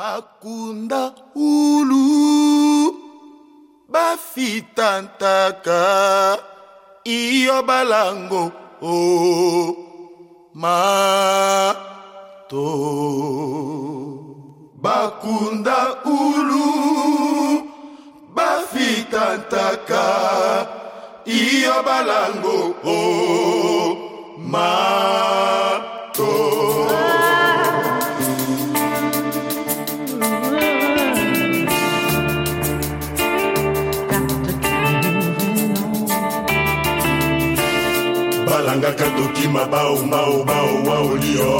bakunda ulu bafitantaka iyo balango o mato. Bakunda ulu bafitantaka iyo balango o mato ebangaka tokima baomaobaowaolio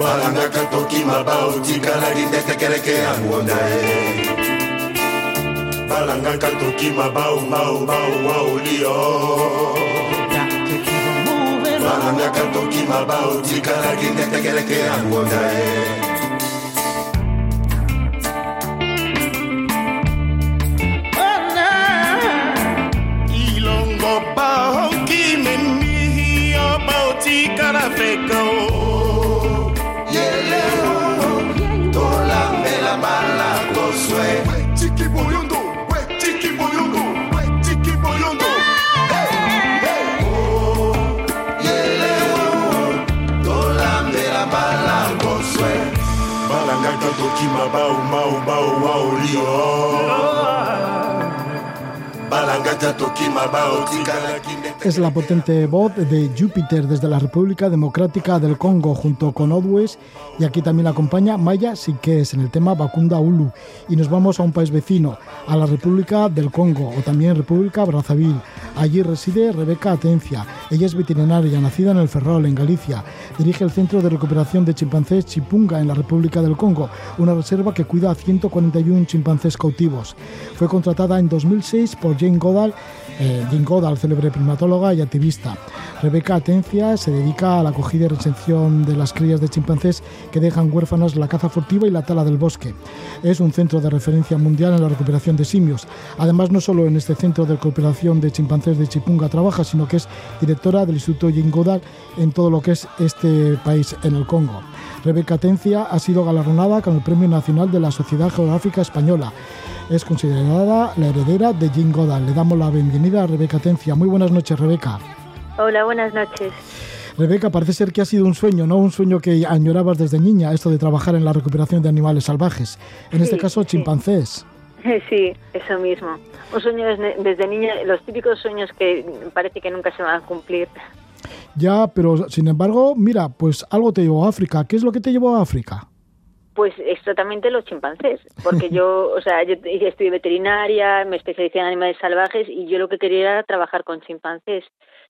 balangaka tokima baotikalaki te tekeleke ya ngonda ye balangaka tokima baomaobaowaolio balangaka tokima baotikalaki te tekeleke ya ngonda ye Es la potente voz de Júpiter desde la República Democrática del Congo junto con Odwes y aquí también la acompaña Maya Sikes en el tema Bakunda Ulu y nos vamos a un país vecino, a la República del Congo o también República Brazzaville. Allí reside Rebeca Atencia. Ella es veterinaria, nacida en el Ferrol, en Galicia. Dirige el Centro de Recuperación de Chimpancés Chipunga en la República del Congo, una reserva que cuida a 141 chimpancés cautivos. Fue contratada en 2006 por Jane Goddard, eh, Jane Goddard, célebre primatóloga y activista. Rebeca Atencia se dedica a la acogida y recepción de las crías de chimpancés que dejan huérfanas la caza furtiva y la tala del bosque. Es un centro de referencia mundial en la recuperación de simios. Además, no solo en este centro de recuperación de chimpancés de Chipunga trabaja, sino que es directora del Instituto Jane Goddard en todo lo que es este país, en el Congo. Rebeca Atencia ha sido galardonada con el Premio Nacional de la Sociedad Geográfica Española. Es considerada la heredera de Jane Goddard. Le damos la bienvenida a Rebeca Atencia. Muy buenas noches, Rebeca. Hola, buenas noches. Rebeca, parece ser que ha sido un sueño, ¿no? Un sueño que añorabas desde niña, esto de trabajar en la recuperación de animales salvajes. En este caso, chimpancés. Sí, eso mismo. Un sueño desde, desde niña, los típicos sueños que parece que nunca se van a cumplir. Ya, pero sin embargo, mira, pues algo te llevó a África. ¿Qué es lo que te llevó a África? Pues exactamente los chimpancés, porque yo, o sea, yo estudié veterinaria, me especialicé en animales salvajes y yo lo que quería era trabajar con chimpancés.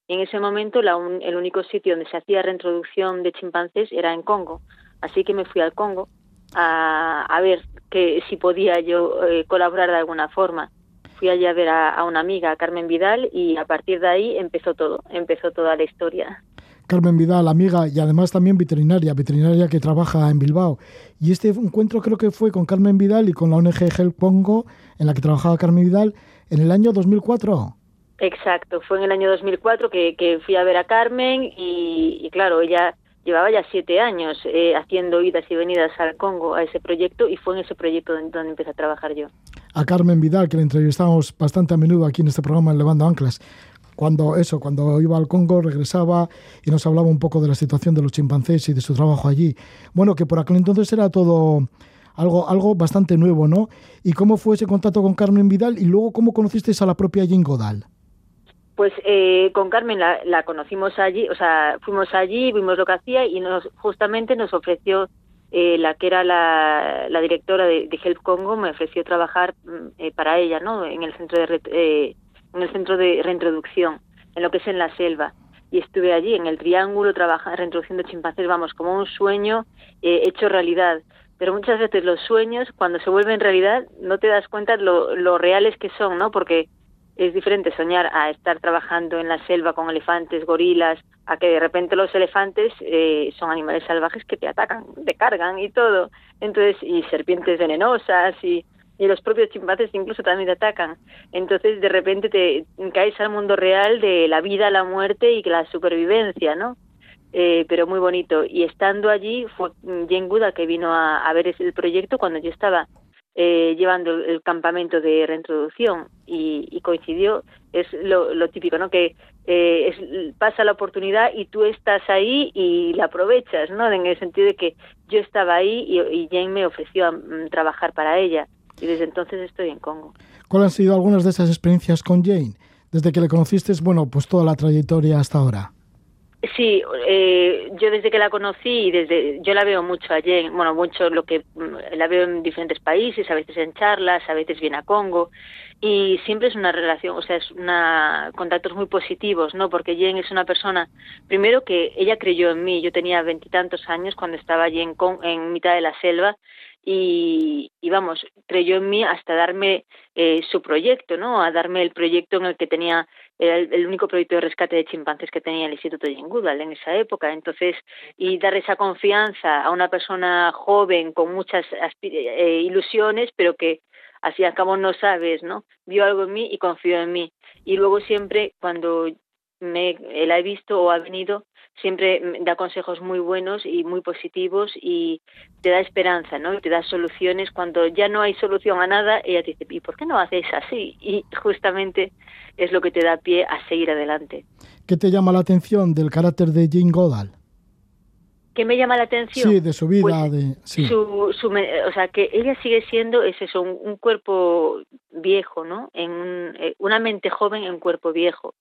En ese momento la un- el único sitio donde se hacía reintroducción de chimpancés era en Congo. Así que me fui al Congo a, a ver que si podía yo eh, colaborar de alguna forma. Fui allí a ver a, una amiga, Carmen Vidal, y a partir de ahí empezó todo, empezó toda la historia. Carmen Vidal, amiga y además también veterinaria, veterinaria que trabaja en Bilbao. Y este encuentro creo que fue con Carmen Vidal y con la ONG Help Congo, en la que trabajaba Carmen Vidal, en el año 2004. Exacto, fue en el año 2004 que, que fui a ver a Carmen y, claro, ella llevaba ya siete años eh, haciendo idas y venidas al Congo a ese proyecto y fue en ese proyecto donde, donde empecé a trabajar yo. A Carmen Vidal, que la entrevistamos bastante a menudo aquí en este programa en Levando Anclas. Cuando eso, cuando iba al Congo, regresaba y nos hablaba un poco de la situación de los chimpancés y de su trabajo allí. Bueno, que por aquel entonces era todo algo, algo bastante nuevo, ¿no? ¿Y cómo fue ese contacto con Carmen Vidal y luego cómo conocisteis a la propia Jane Goddard? Pues eh, con Carmen la, la conocimos allí, o sea, fuimos allí, vimos lo que hacía y nos, justamente nos ofreció, eh, la que era la, la directora de, Help Congo, me ofreció trabajar mm, eh, para ella, ¿no? En el centro de eh, en el centro de reintroducción, en lo que es en la selva. Y estuve allí en el Triángulo trabajando, reintroduciendo chimpancés, vamos, como un sueño eh, hecho realidad. Pero muchas veces los sueños, cuando se vuelven realidad, no te das cuenta lo, lo reales que son, ¿no? Porque es diferente soñar a estar trabajando en la selva con elefantes, gorilas, a que de repente los elefantes eh, son animales salvajes que te atacan, te cargan y todo. Entonces, y serpientes venenosas y, y los propios chimpancés incluso también te atacan. Entonces, de repente te caes al mundo real de la vida, la muerte y la supervivencia, ¿no? eh, pero muy bonito. Y estando allí fue Jane Goodall que vino a, ver el proyecto cuando yo estaba eh, llevando el campamento de reintroducción y, coincidió, es lo, típico, ¿no? Que eh, pasa la oportunidad y tú estás ahí y la aprovechas, ¿no? En el sentido de que yo estaba ahí y, Jane me ofreció mm, trabajar para ella y desde entonces estoy en Congo. ¿Cuáles han sido algunas de esas experiencias con Jane? Desde que le conociste, bueno, pues toda la trayectoria hasta ahora. Sí, eh, yo desde que la conocí y desde yo la veo mucho allí, bueno, mucho lo que mm, la veo en diferentes países, a veces en charlas, a veces viene a Congo y siempre es una relación, o sea, es una contactos muy positivos, ¿no? Porque Jen es una persona, primero que ella creyó en mí, yo tenía veintitantos años cuando estaba allí en, en mitad de la selva y, vamos, creyó en mí hasta darme eh, su proyecto, ¿no? A darme el proyecto en el que tenía, era el, único proyecto de rescate de chimpancés que tenía el Instituto Jane Goodall en esa época. Entonces, y dar esa confianza a una persona joven con muchas eh, ilusiones, pero que así al cabo no sabes, ¿no? Vio algo en mí y confió en mí. Y luego siempre cuando me la he visto o ha venido, siempre da consejos muy buenos y muy positivos y te da esperanza, ¿no? Y te da soluciones cuando ya no hay solución a nada, ella te dice, ¿y por qué no haces así? Y justamente es lo que te da pie a seguir adelante. ¿Qué te llama la atención del carácter de Jane Goodall? ¿Qué me llama la atención? Sí, de su vida. Pues, de, su, su, o sea, que ella sigue siendo es eso, un, cuerpo viejo, ¿no? En eh, una mente joven en un cuerpo viejo.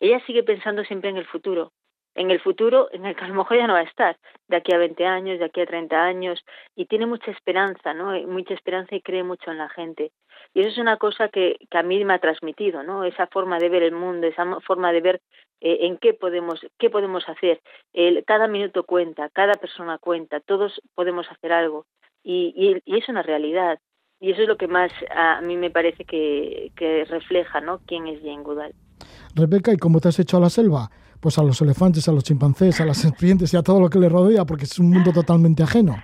Ella sigue pensando siempre en el futuro en el futuro en el que a lo mejor ya no va a estar, de aquí a 20 años, de aquí a 30 años, y tiene mucha esperanza, ¿no? Mucha esperanza y cree mucho en la gente. Y eso es una cosa que, que a mí me ha transmitido, ¿no? Esa forma de ver el mundo, esa forma de ver eh, en qué podemos, qué podemos hacer. Cada minuto cuenta, cada persona cuenta, todos podemos hacer algo. Y, y, es una realidad. Y eso es lo que más a mí me parece que, que refleja, ¿no? Quién es Jane Goodall. Rebeca, ¿y cómo te has hecho a la selva? pues a los elefantes, a los chimpancés, a las serpientes y a todo lo que le rodea, porque es un mundo totalmente ajeno.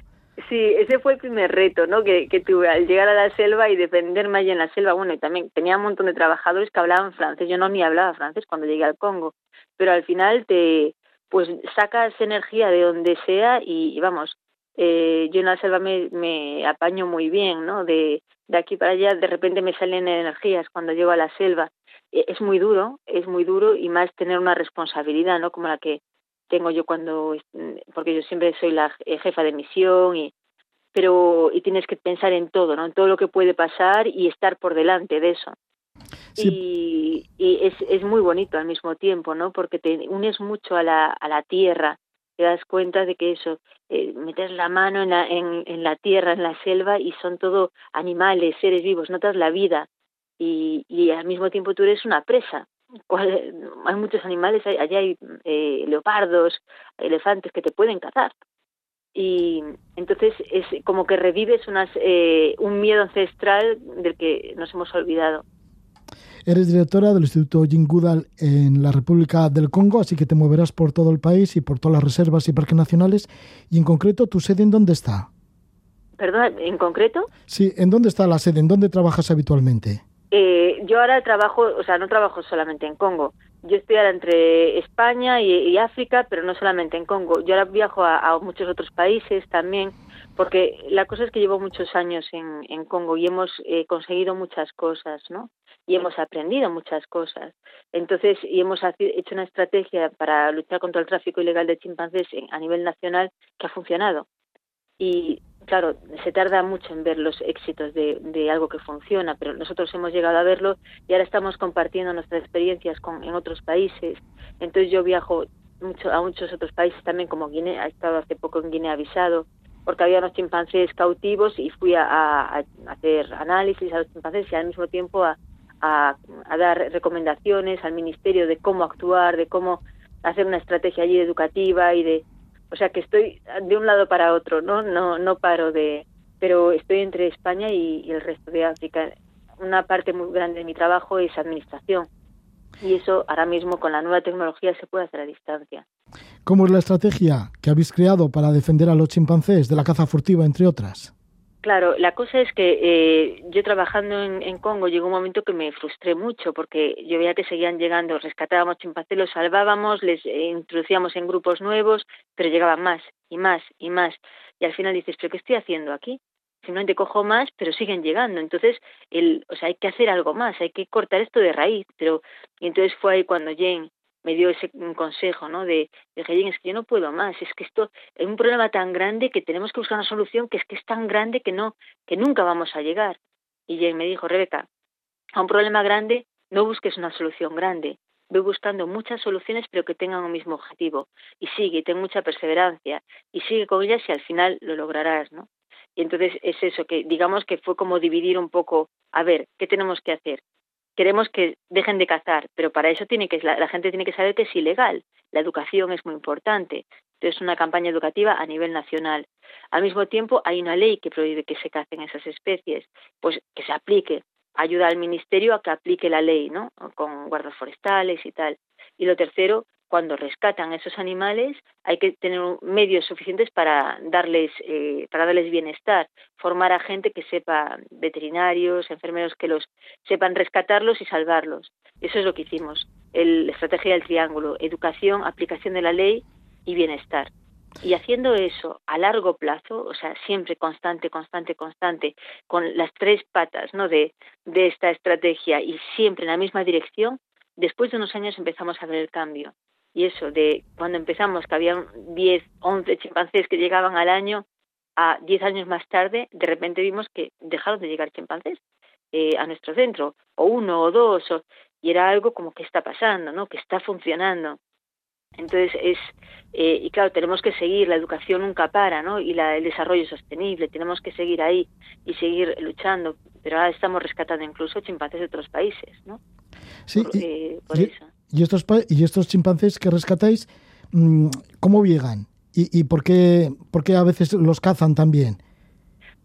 Sí, ese fue el primer reto ¿no? que, que tuve al llegar a la selva y defenderme allí en la selva. Bueno, y también tenía un montón de trabajadores que hablaban francés. Yo no ni hablaba francés cuando llegué al Congo, pero al final te pues sacas energía de donde sea y, vamos, eh, yo en la selva me, me apaño muy bien, ¿no? De, de aquí para allá de repente me salen energías cuando llego a la selva e, es muy duro, es muy duro y más tener una responsabilidad, ¿no? Como la que tengo yo cuando, porque yo siempre soy la jefa de misión y, pero, y tienes que pensar en todo, ¿no? En todo lo que puede pasar y estar por delante de eso. Y, y es, es muy bonito al mismo tiempo, ¿no? Porque te unes mucho a la, a la tierra, te das cuenta de que eso, eh, metes la mano en la, en, en la tierra, en la selva y son todo animales, seres vivos, notas la vida y, y al mismo tiempo tú eres una presa. Hay muchos animales, allá hay eh, leopardos, elefantes que te pueden cazar. Y entonces es como que revives unas, eh, un miedo ancestral del que nos hemos olvidado. Eres directora del Instituto Jingudal en la República del Congo, así que te moverás por todo el país y por todas las reservas y parques nacionales. Y en concreto, ¿tu sede en dónde está? ¿Perdón, en concreto? Sí, ¿en dónde está la sede? ¿En dónde trabajas habitualmente? Eh, yo ahora trabajo, o sea, no trabajo solamente en Congo. Yo estoy ahora entre España y, África, pero no solamente en Congo. Yo ahora viajo a, muchos otros países también, porque la cosa es que llevo muchos años en, en Congo y hemos eh, conseguido muchas cosas, ¿no? Y hemos aprendido muchas cosas. Entonces, y hemos hecho una estrategia para luchar contra el tráfico ilegal de chimpancés a nivel nacional que ha funcionado. Y claro, se tarda mucho en ver los éxitos de, algo que funciona, pero nosotros hemos llegado a verlo y ahora estamos compartiendo nuestras experiencias con, en otros países. Entonces yo viajo mucho a muchos otros países también, como Guinea, he estado hace poco en Guinea Bissau, porque había unos chimpancés cautivos y fui a, a, hacer análisis a los chimpancés y al mismo tiempo a, a, a dar recomendaciones al ministerio de cómo actuar, de cómo hacer una estrategia allí educativa y de o sea que estoy de un lado para otro, ¿no? No, no paro de, pero estoy entre España y, el resto de África. Una parte muy grande de mi trabajo es administración y eso ahora mismo con la nueva tecnología se puede hacer a distancia. ¿Cómo es la estrategia que habéis creado para defender a los chimpancés de la caza furtiva, entre otras? Claro, la cosa es que eh, yo trabajando en, Congo llegó un momento que me frustré mucho porque yo veía que seguían llegando, rescatábamos chimpancés, los salvábamos, les eh, introducíamos en grupos nuevos, pero llegaban más y más y más. Y al final dices, ¿pero qué estoy haciendo aquí? Simplemente cojo más, pero siguen llegando. Entonces, el, o sea, hay que hacer algo más, hay que cortar esto de raíz. Pero, y entonces fue ahí cuando Jane me dio ese consejo, ¿no? De, dije, es que yo no puedo más, es que esto es un problema tan grande que tenemos que buscar una solución que es que es tan grande que no, que nunca vamos a llegar. Y Jane me dijo, Rebeca, a un problema grande no busques una solución grande, ve buscando muchas soluciones pero que tengan un mismo objetivo y sigue, ten mucha perseverancia y sigue con ellas y al final lo lograrás, ¿no? Y entonces es eso, que digamos que fue como dividir un poco, a ver, ¿qué tenemos que hacer? Queremos que dejen de cazar, pero para eso tiene que la, gente tiene que saber que es ilegal. La educación es muy importante. Entonces, una campaña educativa a nivel nacional. Al mismo tiempo, hay una ley que prohíbe que se cacen esas especies, pues que se aplique. Ayuda al ministerio a que aplique la ley, ¿no? Con guardas forestales y tal. Y lo tercero, cuando rescatan esos animales hay que tener medios suficientes para darles eh, para darles bienestar formar a gente que sepa veterinarios enfermeros que los sepan rescatarlos y salvarlos. Eso es lo que hicimos la estrategia del triángulo educación aplicación de la ley y bienestar. Y haciendo eso a largo plazo, o sea, siempre constante, constante, constante, con las tres patas ¿no? de, de esta estrategia y siempre en la misma dirección, después de unos años empezamos a ver el cambio y eso de cuando empezamos que había 10, 11 chimpancés que llegaban al año, a 10 años más tarde, de repente vimos que dejaron de llegar chimpancés eh, a nuestro centro, o uno o dos, y era algo como que está pasando, ¿no? que está funcionando. Entonces es, eh, y claro, tenemos que seguir, la educación nunca para, ¿no? Y la, el desarrollo sostenible, tenemos que seguir ahí y seguir luchando, pero ahora estamos rescatando incluso chimpancés de otros países, ¿no? Sí, eh, por eso. ¿Y estos, y estos chimpancés que rescatáis, mm, cómo llegan? ¿Y, y por, qué, por a veces los cazan también?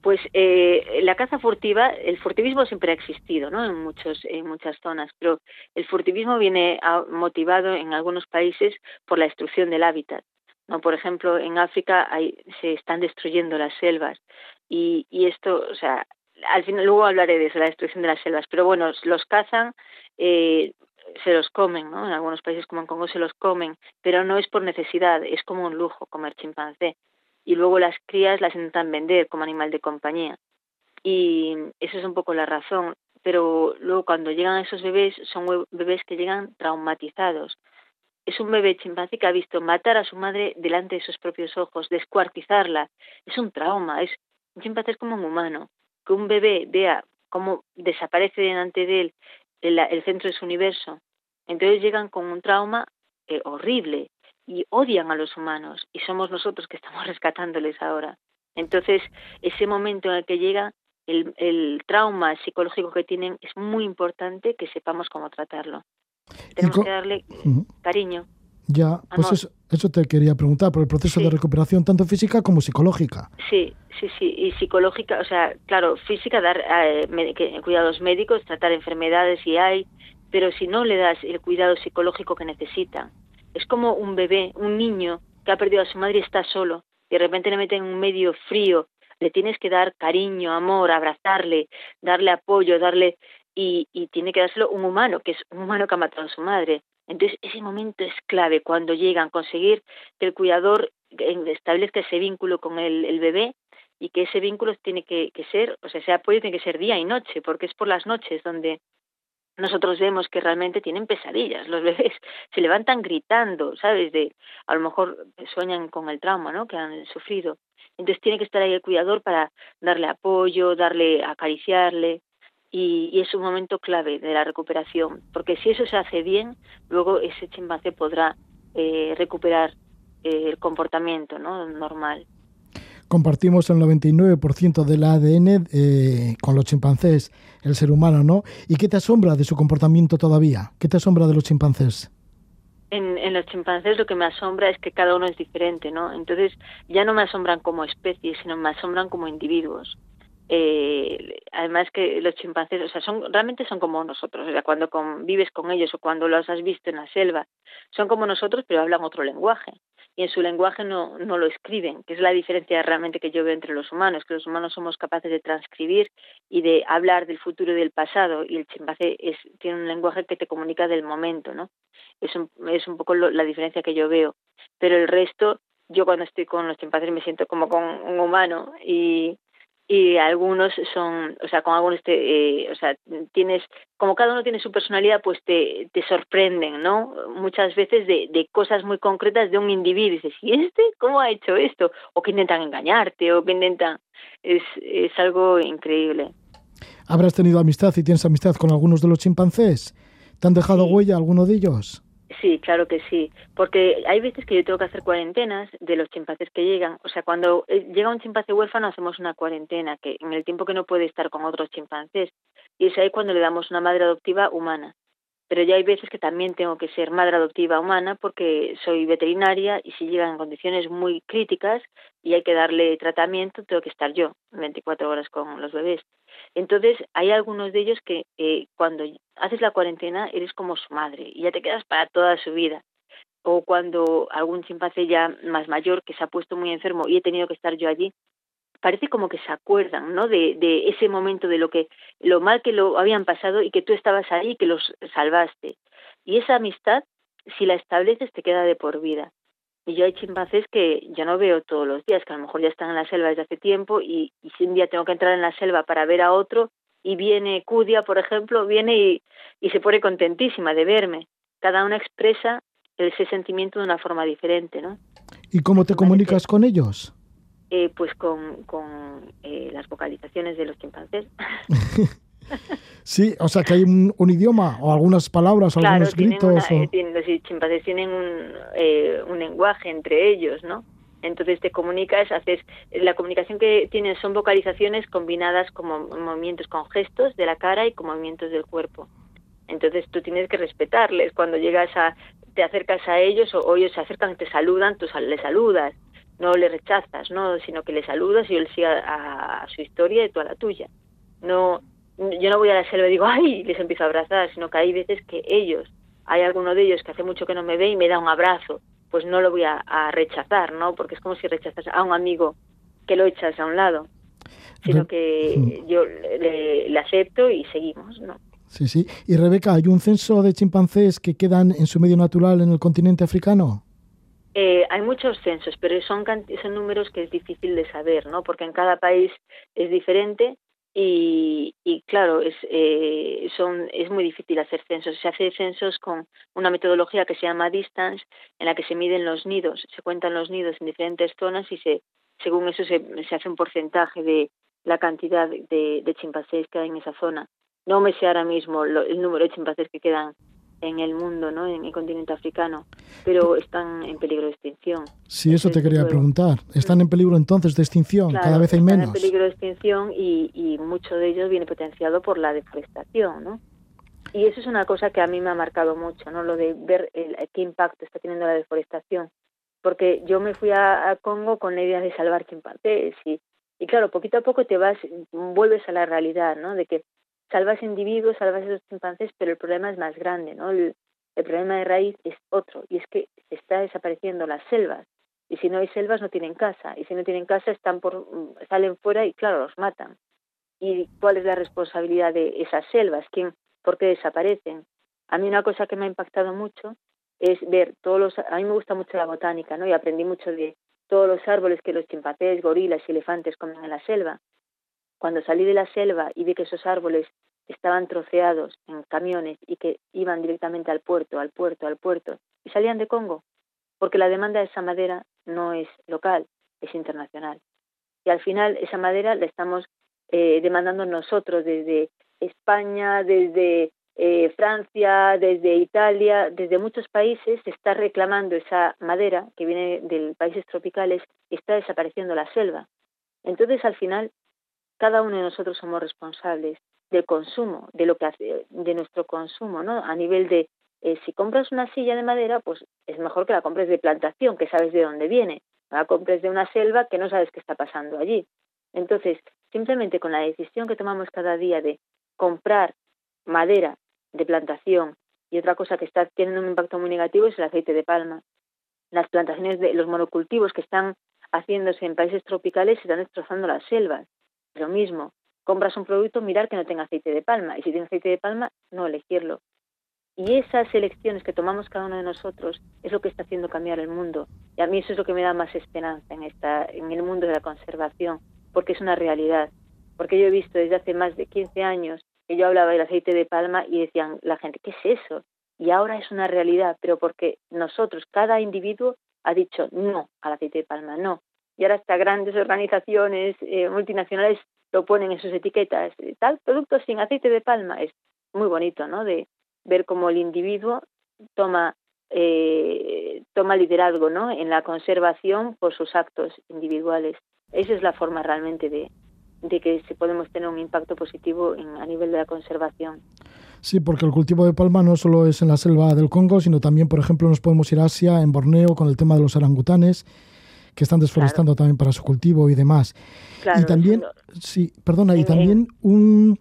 Pues eh, la caza furtiva, el furtivismo siempre ha existido, ¿no? En muchos, en muchas zonas, pero el furtivismo viene motivado en algunos países por la destrucción del hábitat. ¿no? Por ejemplo, en África hay, se están destruyendo las selvas y, y esto, o sea, al final luego hablaré de eso, la destrucción de las selvas, pero bueno, los cazan eh, se los comen, ¿no? En algunos países como en Congo se los comen, pero no es por necesidad, es como un lujo comer chimpancé. Y luego las crías las intentan vender como animal de compañía. Y esa es un poco la razón. Pero luego cuando llegan esos bebés, son bebés que llegan traumatizados. Es un bebé chimpancé que ha visto matar a su madre delante de sus propios ojos, descuartizarla. Es un trauma, es un chimpancé es como un humano. Que un bebé vea cómo desaparece delante de él el, centro de su universo. Entonces llegan con un trauma eh, horrible y odian a los humanos y somos nosotros que estamos rescatándoles ahora. Entonces, ese momento en el que llega el, el trauma psicológico que tienen es muy importante que sepamos cómo tratarlo. Tenemos que darle cariño. Ya, pues eso, eso, te quería preguntar, por el proceso de recuperación tanto física como psicológica. Sí, sí, sí, y psicológica, o sea, claro, física, dar eh, cuidados médicos, tratar enfermedades si hay, pero si no le das el cuidado psicológico que necesita, es como un bebé, un niño que ha perdido a su madre y está solo, y de repente le meten en un medio frío, le tienes que dar cariño, amor, abrazarle, darle apoyo, darle y, y tiene que dárselo un humano, que es un humano que ha matado a su madre. Entonces, ese momento es clave cuando llegan conseguir que el cuidador establezca ese vínculo con el, bebé y que ese vínculo tiene que, ser, o sea, ese apoyo tiene que ser día y noche, porque es por las noches donde nosotros vemos que realmente tienen pesadillas. Los bebés se levantan gritando, ¿sabes? De, a lo mejor sueñan con el trauma, ¿no? Que han sufrido. Entonces tiene que estar ahí el cuidador para darle apoyo, darle, acariciarle, y, es un momento clave de la recuperación, porque si eso se hace bien, luego ese chimpancé podrá eh, recuperar eh, el comportamiento ¿no? normal. Compartimos el 99% del ADN eh, con los chimpancés, el ser humano, ¿no? ¿Y qué te asombra de su comportamiento todavía? ¿Qué te asombra de los chimpancés? En, en, los chimpancés lo que me asombra es que cada uno es diferente, ¿no? Entonces ya no me asombran como especies, sino me asombran como individuos eh, además que los chimpancés, o sea, son realmente son como nosotros, o sea, cuando convives con ellos o cuando los has visto en la selva, son como nosotros, pero hablan otro lenguaje. y en su lenguaje no, no lo escriben, que es la diferencia realmente que yo veo entre los humanos, que los humanos somos capaces de transcribir y de hablar del futuro y del pasado, y el chimpancé es, tiene un lenguaje que te comunica del momento, ¿no? Es un, es un poco la diferencia que yo veo. Pero el resto, yo cuando estoy con los chimpancés me siento como con un humano y, y algunos son, o sea, con algunos te, eh, o sea, tienes, como cada uno tiene su personalidad, pues te, te sorprenden, ¿no? Muchas veces de, de cosas muy concretas de un individuo. Y dices, ¿y este cómo ha hecho esto? O que intentan engañarte, o que intentan... Es, es algo increíble. ¿Habrás tenido amistad y tienes amistad con algunos de los chimpancés? ¿Te han dejado huella alguno de ellos? Sí, claro que sí, porque hay veces que yo tengo que hacer cuarentenas de los chimpancés que llegan. O sea, cuando eh, llega un chimpancé huérfano hacemos una cuarentena, que en el tiempo que no puede estar con otros chimpancés. Y es ahí cuando le damos una madre adoptiva humana. Pero ya hay veces que también tengo que ser madre adoptiva humana porque soy veterinaria y si llegan en condiciones muy críticas y hay que darle tratamiento, tengo que estar yo 24 horas con los bebés. Entonces, hay algunos de ellos que eh, cuando haces la cuarentena eres como su madre y ya te quedas para toda su vida. O cuando algún chimpancé ya más mayor que se ha puesto muy enfermo y he tenido que estar yo allí, parece como que se acuerdan, ¿no? De, de ese momento, de lo que, lo mal que lo habían pasado y que tú estabas ahí y que los salvaste. Y esa amistad, si la estableces, te queda de por vida. Y yo hay chimpancés que yo no veo todos los días, que a lo mejor ya están en la selva desde hace tiempo y, si un día tengo que entrar en la selva para ver a otro y viene Cudia, por ejemplo, viene y, y se pone contentísima de verme. Cada una expresa ese sentimiento de una forma diferente, ¿no? ¿Y cómo te comunicas con ellos? Eh, pues con, con eh, las vocalizaciones de los chimpancés. Sí, o sea que hay un, idioma o algunas palabras, algunos gritos. Eh, los chimpancés tienen un, eh, un lenguaje entre ellos, ¿no? Entonces te comunicas, haces la comunicación que tienen son vocalizaciones combinadas como movimientos con gestos de la cara y con movimientos del cuerpo. Entonces tú tienes que respetarles cuando llegas a te acercas a ellos o, ellos se acercan, te saludan, tú les saludas, no les rechazas, no, sino que les saludas y él sigue a, a su historia y tú a la tuya. No yo no voy a la selva y digo, ay, les empiezo a abrazar, sino que hay veces que ellos, hay alguno de ellos que hace mucho que no me ve y me da un abrazo, pues no lo voy a, rechazar, ¿no? Porque es como si rechazas a un amigo que lo echas a un lado, sino que yo le, acepto y seguimos, ¿no? Sí, sí. Y Rebeca, ¿hay un censo de chimpancés que quedan en su medio natural en el continente africano? Eh, hay muchos censos, pero son, son números que es difícil de saber, ¿no? Porque en cada país es diferente y, y claro, es, eh, son, es muy difícil hacer censos. Se hace censos con una metodología que se llama distance, en la que se miden los nidos, se cuentan los nidos en diferentes zonas y se, según eso se, hace un porcentaje de la cantidad de, de chimpancés que hay en esa zona. No me sé ahora mismo el número de chimpancés que quedan en el mundo, ¿no? En el continente africano, pero están en peligro de extinción. Sí, eso te quería preguntar. ¿Están en peligro entonces de extinción? Cada vez hay menos. Están en peligro de extinción y, y mucho de ellos viene potenciado por la deforestación, ¿no? Y eso es una cosa que a mí me ha marcado mucho, ¿no? Lo de ver el, qué impacto está teniendo la deforestación. Porque yo me fui a, Congo con la idea de salvar chimpancés y, y claro, poquito a poco te vas, vuelves a la realidad, ¿no? De que salvas individuos, salvas esos chimpancés, pero el problema es más grande, ¿no? El, problema de raíz es otro, y es que se está desapareciendo las selvas. Y si no hay selvas, no tienen casa. Y si no tienen casa, están por, salen fuera y, claro, los matan. ¿Y cuál es la responsabilidad de esas selvas? ¿Quién, ¿Por qué desaparecen? A mí una cosa que me ha impactado mucho es ver todos los... A mí me gusta mucho la botánica, ¿no? Y aprendí mucho de todos los árboles que los chimpancés, gorilas y elefantes comen en la selva. Cuando salí de la selva y vi que esos árboles estaban troceados en camiones y que iban directamente al puerto, al puerto, al puerto, y salían de Congo, porque la demanda de esa madera no es local, es internacional. Y al final esa madera la estamos eh, demandando nosotros desde España, desde eh, Francia, desde Italia, desde muchos países se está reclamando esa madera que viene de países tropicales y está desapareciendo la selva. Entonces, al final, cada uno de nosotros somos responsables del consumo, de lo que hace, de nuestro consumo, ¿no? A nivel de eh, si compras una silla de madera, pues es mejor que la compres de plantación, que sabes de dónde viene. La compres de una selva que no sabes qué está pasando allí. Entonces, simplemente con la decisión que tomamos cada día de comprar madera de plantación y otra cosa que está teniendo un impacto muy negativo es el aceite de palma. las plantaciones de los monocultivos que están haciéndose en países tropicales se están destrozando las selvas. Lo mismo, compras un producto, mirar que no tenga aceite de palma, y si tiene aceite de palma, no elegirlo. Y esas elecciones que tomamos cada uno de nosotros es lo que está haciendo cambiar el mundo. Y a mí eso es lo que me da más esperanza en, esta, en el mundo de la conservación, porque es una realidad. Porque yo he visto desde hace más de 15 años que yo hablaba del aceite de palma y decían la gente, ¿qué es eso? Y ahora es una realidad, pero porque nosotros, cada individuo, ha dicho no al aceite de palma, no. Y ahora hasta grandes organizaciones eh, multinacionales lo ponen en sus etiquetas. Tal producto sin aceite de palma es muy bonito, ¿no? De ver cómo el individuo toma eh, toma liderazgo, ¿no? En la conservación por sus actos individuales. Esa es la forma realmente de, de que se podemos tener un impacto positivo en, a nivel de la conservación. Sí, porque el cultivo de palma no solo es en la selva del Congo, sino también, por ejemplo, nos podemos ir a Asia, en Borneo, con el tema de los orangutanes, que están desforestando también para su cultivo y demás. y también, sí, perdona, y también un,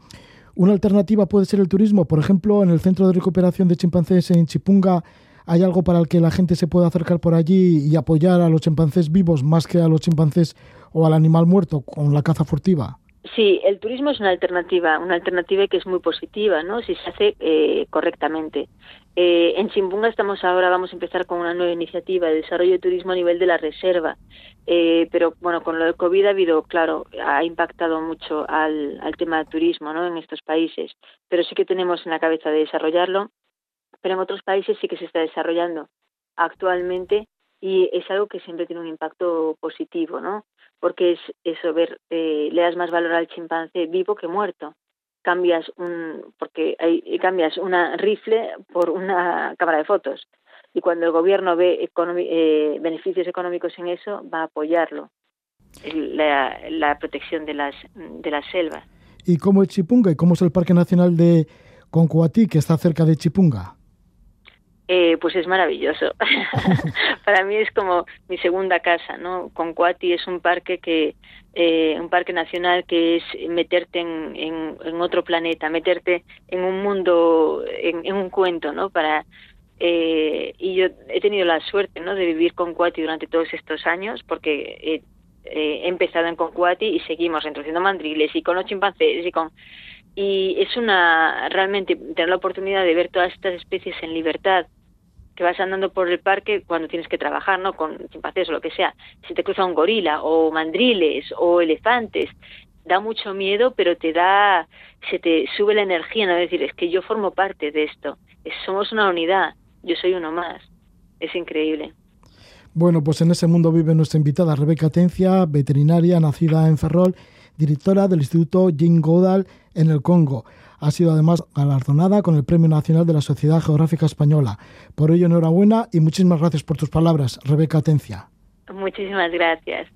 una alternativa puede ser el turismo. Por ejemplo, en el centro de recuperación de chimpancés en Chipunga, ¿hay algo para el que la gente se pueda acercar por allí y apoyar a los chimpancés vivos más que a los chimpancés o al animal muerto con la caza furtiva? Sí, el turismo es una alternativa, una alternativa que es muy positiva, ¿no? Si se hace eh, correctamente. Eh, en Chimbunga estamos ahora, vamos a empezar con una nueva iniciativa de desarrollo de turismo a nivel de la reserva, eh, pero bueno, con lo del COVID ha habido, claro, ha impactado mucho al, al tema del turismo, ¿no? En estos países, pero sí que tenemos en la cabeza de desarrollarlo, pero en otros países sí que se está desarrollando actualmente y es algo que siempre tiene un impacto positivo, ¿no? Porque es eso, ver, eh, le das más valor al chimpancé vivo que muerto. Cambias un, porque hay, cambias una rifle por una cámara de fotos. Y cuando el gobierno ve eh, beneficios económicos en eso, va a apoyarlo, la, la protección de las, de las selvas. ¿Y cómo es Chipunga? ¿Y cómo es el Parque Nacional de Concuatí, que está cerca de Chipunga? Eh, pues es maravilloso. Para mí es como mi segunda casa, ¿no? Concuati es un parque que eh, un parque nacional que es meterte en, en, otro planeta, meterte en un mundo, en, un cuento, ¿no? Para eh, y yo he tenido la suerte, ¿no? De vivir con Cuati durante todos estos años, porque he, empezado en Concuati y seguimos introduciendo mandriles y con los chimpancés y con y es una realmente tener la oportunidad de ver todas estas especies en libertad que vas andando por el parque cuando tienes que trabajar, ¿no? Con chimpancés o lo que sea. Si te cruza un gorila o mandriles o elefantes, da mucho miedo, pero te da, se te sube la energía, ¿no? Decir, es que yo formo parte de esto. somos una unidad. Yo soy uno más. Es increíble. Bueno, pues en ese mundo vive nuestra invitada Rebeca Tencia, veterinaria nacida en Ferrol, directora del Instituto Jim Godal en el Congo. Ha sido además galardonada con el Premio Nacional de la Sociedad Geográfica Española. Por ello, enhorabuena y muchísimas gracias por tus palabras, Rebeca Atencia. Muchísimas gracias.